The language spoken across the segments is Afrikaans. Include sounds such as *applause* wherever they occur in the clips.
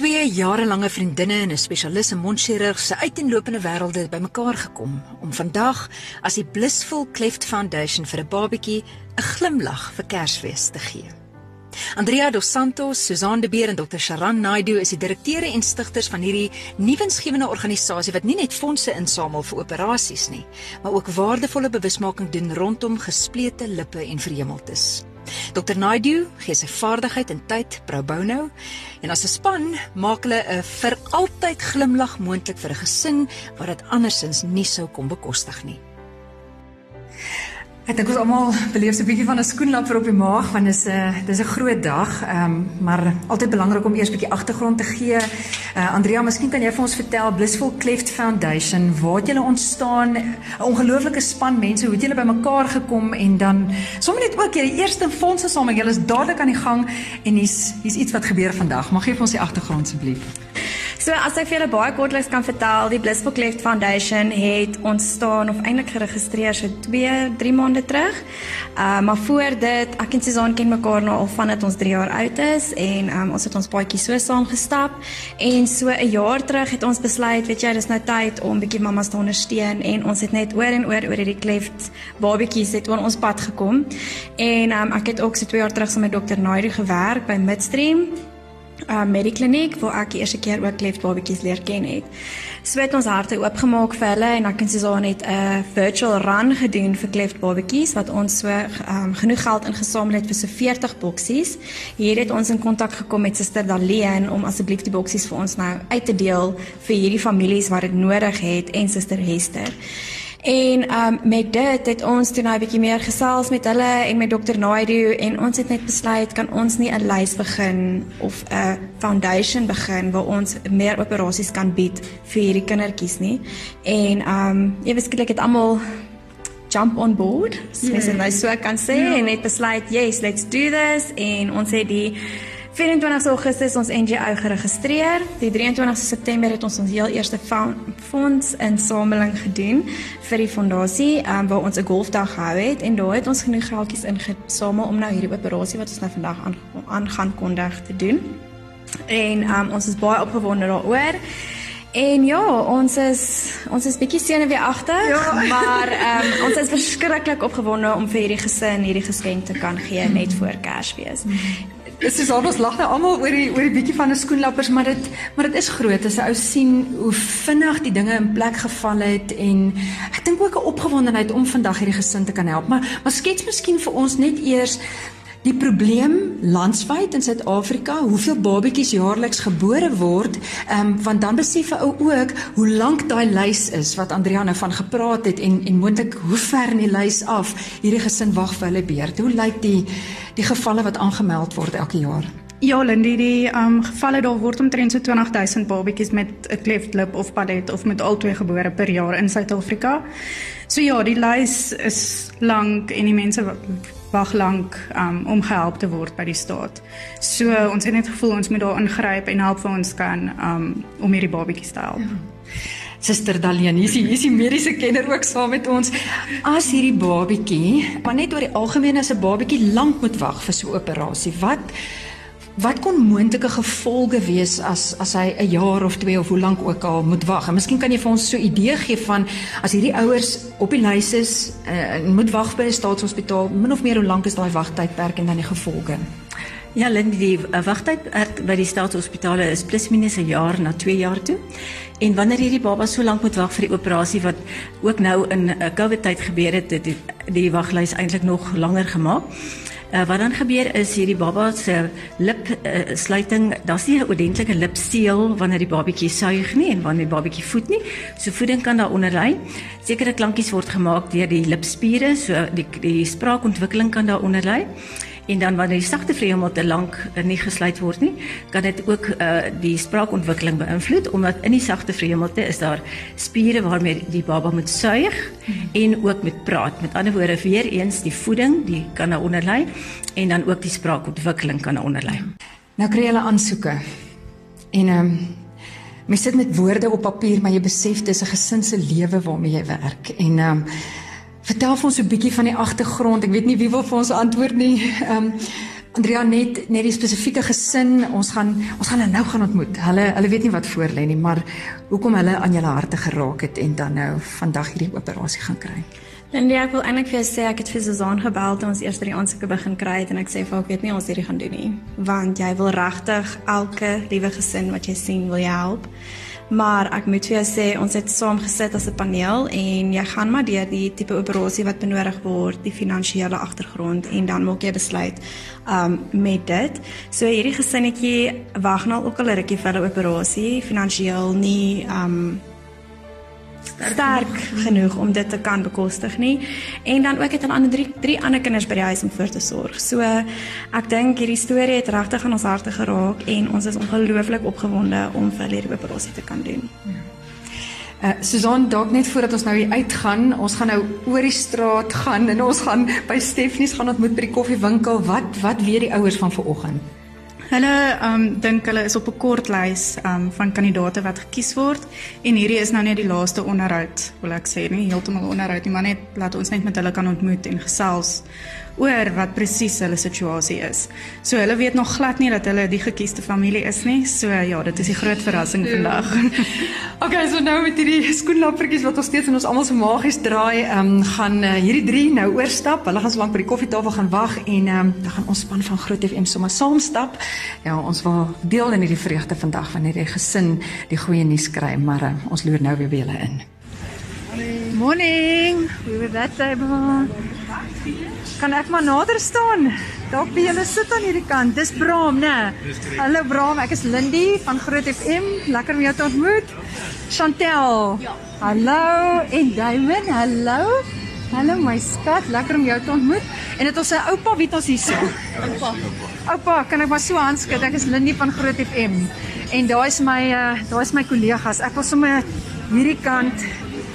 twee jarelange vriendinne en 'n spesialis in mondchirurg se uiteenlopende wêrelde bymekaar gekom om vandag as die Blissful Cleft Foundation vir 'n babatjie 'n glimlag vir Kersfees te gee. Andrea dos Santos, Susan de Beer en Dr. Sharan Naidu is die direkteure en stigters van hierdie nuwensgewende organisasie wat nie net fondse insamel vir operasies nie, maar ook waardevolle bewusmaking doen rondom gesplete lippe en verhemeltes. Dr Naidu gee sy vaardigheid en tyd pro bono en as 'n span maak hulle 'n vir altyd glimlag moontlik vir 'n gesin wat dit andersins nie sou kon bekostig nie. Ek dink ons almal beleef so 'n bietjie van 'n skoenlapper op die maag want dit is 'n dis 'n groot dag. Ehm um, maar altyd belangrik om eers 'n bietjie agtergrond te gee. Uh, Andrea, miskien kan jy vir ons vertel Blissful Cleft Foundation, waar het julle ontstaan? 'n Ongelooflike span mense, hoe het julle bymekaar gekom en dan sommer net ook die eerste fondse saam, julle is dadelik aan die gang en hier's hier's iets wat gebeur vandag. Mag gee vir ons die agtergrond asseblief. So as ek vir julle baie kortliks kan vertel, die Blissful Cleft Foundation het ontstaan of eintlik geregistreer so 2, 3 maande terug. Uh maar voor dit, ek en Susan ken mekaar nou al vandat ons 3 jaar oud is en um, ons het ons paadjie so saam gestap en so 'n jaar terug het ons besluit, weet jy, dis nou tyd om bietjie mammas te ondersteun en ons het net oor en oor oor hierdie Cleft babatjies het oor ons pad gekom. En um, ek het ook so 2 jaar terug saam met dokter Naidu gewerk by Midstream uh, medikliniek waar ek die eerste keer ook kleft babatjies leer ken het. So het ons harte oopgemaak vir hulle en ek en Susan het 'n virtual run gedoen vir kleft babatjies wat ons so um, genoeg geld ingesamel het vir so 40 boksies. Hier het ons in kontak gekom met Suster Daleen om asseblief die boksies vir ons nou uit te deel vir hierdie families wat dit nodig het en Suster Hester. En um met dit het ons toe nou 'n bietjie meer gesels met hulle en met dokter Naidu en ons het net besluit kan ons nie 'n lys begin of 'n foundation begin waar ons meer operasies kan bied vir hierdie kindertjies nie. En um ewe skielik het almal jump on board, so mens yeah. nou so kan sê yeah. Ja. en het besluit, yes, let's do this en ons het die 24 Augustus ons NGO geregistreer. Die 23 September het ons ons heel eerste fonds insameling gedoen vir die fondasie, um, waar ons 'n golfdag gehou het en daar het ons genoeg geldjies ingesamel om nou hierdie operasie wat ons nou vandag aan aan gaan kondig te doen. En um, ons is baie opgewonde daaroor. En ja, ons is ons is bietjie senuweeagtig, ja. *laughs* maar um, ons is verskriklik opgewonde om vir hierdie gesin hierdie geskenk te kan gee net voor Kersfees. Dis is almal lag nou almal oor die oor die bietjie van 'n skoenlappers, maar dit maar dit is groot as 'n ou sien hoe vinnig die dinge in plek geval het en ek dink ook 'n opgewondenheid om vandag hierdie gesin te kan help. Maar maar skets miskien vir ons net eers Die probleem landwyd in Suid-Afrika, hoeveel babatjies jaarliks gebore word, ehm um, want dan besef 'n ou ook hoe lank daai lys is wat Andrea nou van gepraat het en en moontlik hoe ver in die lys af hierdie gesin wag vir hulle beurt. Hoe lyk die die gevalle wat aangemeld word elke jaar? Ja, Lindy, die um, gevalle daar word omtrent so 20000 babatjies met 'n cleft lip of padet of met albei gebore per jaar in Suid-Afrika. So ja, die lys is lank en die mense wag lank um, om gehelp te word by die staat. So ons het net gevoel ons moet daar ingryp en help vir ons kan um, om hierdie babatjies te help. Ja. Suster Dalian, hier is hier die mediese kenner ook saam met ons. As hierdie babatjie, maar net oor die algemeen as 'n babatjie lank moet wag vir so 'n operasie, wat Wat kon moontlike gevolge wees as as hy 'n jaar of 2 of hoe lank ook al moet wag? En miskien kan jy vir ons so 'n idee gee van as hierdie ouers op die lys is uh, moet wag by 'n staatshospitaal, min of meer hoe lank is daai wagtydperk en dan die gevolge? Ja, Lindy, die wagtydperk by die staatshospitale is plus minus 'n jaar na 2 jaar toe. En wanneer hierdie baba so lank moet wag vir die operasie wat ook nou in 'n uh, COVID tyd gebeur het, het die, die waglys eintlik nog langer gemaak. Uh, wat dan gebeur is hierdie baba se lip uh, sluiting, daar's nie 'n ordentlike lipseël wanneer die babatjie suig nie en wanneer die babatjie voed nie. So voeding kan daaronder lê. Sekere klankies word gemaak deur die lipspiere, so die die spraakontwikkeling kan daaronder lê. En dan wanneer die sagte vleemel te lank uh, nie gesluit word nie, kan dit ook uh, die spraakontwikkeling beïnvloed omdat in die sagte vleemelte is daar spiere waarmee die baba moet suig en ook met praat. Met ander woorde weer eens die voeding, die kan daaronder lê en dan ook die spraakontwikkeling kan daaronder lê. Nou kry hulle aansoeke. En ehm um, mens sit met woorde op papier, maar jy besef dis 'n gesin se lewe waarmee jy werk. En ehm um, Vertel vir ons 'n bietjie van die agtergrond. Ek weet nie wie wil vir ons antwoord nie. Ehm um, Andrea net net die spesifieke gesin, ons gaan ons gaan hulle nou gaan ontmoet. Hulle hulle weet nie wat voor lê nie, maar hoekom hulle aan julle harte geraak het en dan nou vandag hierdie operasie gaan kry. Lindy, ek wil eintlik vir jou sê ek het vir Susan gebel toe ons eers die aansoeke begin kry het en ek sê vir haar ek weet nie ons hierdie gaan doen nie, want jy wil regtig elke liewe gesin wat jy sien wil jy help. Maar ek moet vir jou sê ons het saam gesit as 'n paneel en jy gaan maar deur die tipe operasie wat benodig word, die finansiële agtergrond en dan maak jy besluit um met dit. So hierdie gesinnetjie wag nou ook al 'n rukkie vir hulle operasie, finansiëel nie um sterk genoeg om dit te kan bekostig nie en dan ook het hulle ander drie drie ander kinders by die huis om voor te sorg. So ek dink hierdie storie het regtig aan ons harte geraak en ons is ongelooflik opgewonde om vir hierdie operasie te kan doen. Uh Susan, dalk net voordat ons nou hier uitgaan, ons gaan nou oor die straat gaan en ons gaan by Stefnies gaan ontmoet by die koffiewinkel. Wat wat weet die ouers van vanoggend? Hulle um dink hulle is op 'n kort lys um van kandidaate wat gekies word. En hierdie is nou net die laaste onderhoud, wil ek sê, nie heeltemal onderhoud nie, maar net laat ons net met hulle kan ontmoet en gesels oor wat presies hulle situasie is. So hulle weet nog glad nie dat hulle die gekiesde familie is nie. So ja, dit is die groot verrassing ja. vandag. *laughs* *laughs* okay, so nou met hierdie skoenlappertjies wat ons steeds in ons almal se magies draai, ehm um, gaan uh, hierdie drie nou oorstap. Hulle gaan so lank by die koffietafel gaan wag en ehm um, dan gaan ons span van Groot FM sommer saam stap. Ja, ons wil deel in hierdie vreugde vandag wanneer die gesin die goeie nuus kry, maar uh, ons loer nou weer by julle in. Morning. We were that table. Kan ek maar nader staan? Dalk by julle sit aan hierdie kant. Dis Bram, né? Hallo Bram, ek is Lindy van Groot FM. Lekker om jou te ontmoet. Chantel. Ja. Hallo en Damon, hallo. Hallo my skat, lekker om jou te ontmoet. En dit ons se oupa wie ons hier so. Oupa. Oupa, kan ek maar so aanskud? Ek is Lindy van Groot FM. En daai is my uh daai is my kollegas. Ek wil sommer hierdie kant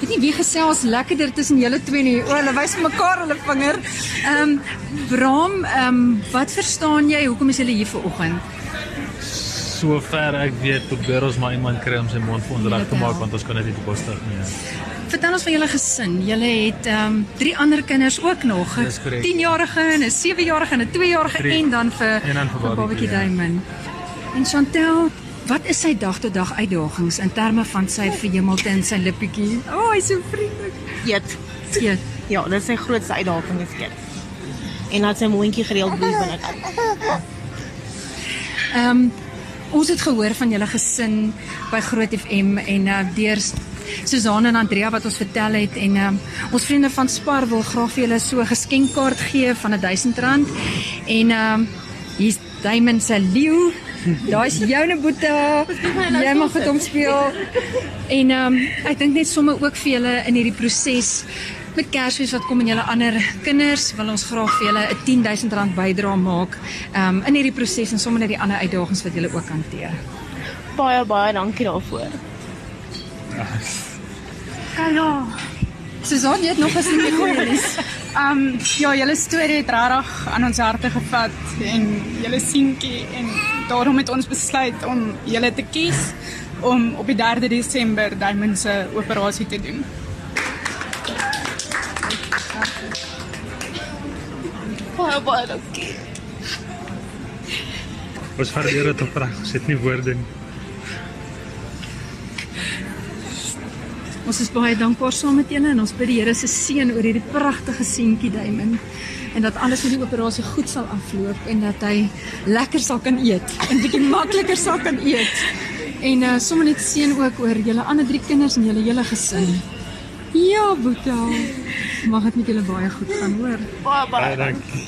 weet nie wie gesels lekkerder tussen julle twee nie. O, hulle wys mekaar hulle vinger. Ehm um, Bram, ehm um, wat verstaan jy? Hoekom is julle hier vanoggend? Sover ek weet, probeer ons maar iemand kry om sy mond vir ons reg te maak want ons kan dit nie bekostig nie. Vertel ons van julle gesin. Julle het ehm um, drie ander kinders ook nog. 'n 10-jarige en 'n 7-jarige en 'n 2-jarige en dan vir en dan vir Babatjie ja. Diamond. En Chantel, Wat is sy dag tot dag uitdagings in terme van sy verhemelte en sy lippietjie? O, oh, hy's so vriendelik. Eet. Eet. Ja, dit is sy grootste uitdaging is eet. En dat sy mondjie gereeld bloei binnekant. Ehm um, ons het gehoor van julle gesin by Groot FM en uh, deur Susan en Andrea wat ons vertel het en um, ons vriende van Spar wil graag vir julle so 'n geskenkkaart gee van R1000 en ehm um, hier's Diamond se leeu Daai's joune boeta. Jy mag dit omspeel. En ehm um, ek dink net sommer ook vir julle in hierdie proses met Kersfees wat kom en julle ander kinders wil ons graag vir julle 'n R10000 bydrae maak ehm um, in hierdie proses en sommer net die ander uitdagings wat julle ook hanteer. Baie baie dankie daarvoor. Hallo. Susan, jy het nog 'n stukkie goeie nuus. Um ja, julle storie het regtig aan ons harte gevat en julle seentjie en daarom het ons besluit om julle te kies om op die 3de Desember Diamond se operasie te doen. Baie baie dankie. Ons waardeer dit opreg. Ons het nie woorde nie. Ons is baie dankbaar saam met julle en ons bid die Here se seën oor hierdie pragtige seentjie Diamond en dat alles met die operasie goed sal afloop en dat hy lekker sal kan eet en bietjie makliker sal kan eet. En uh sommer net seën ook oor julle ander drie kinders en julle hele gesin. Ja, Boeta. Mag dit met julle baie goed gaan, hoor. Baie baie dankie.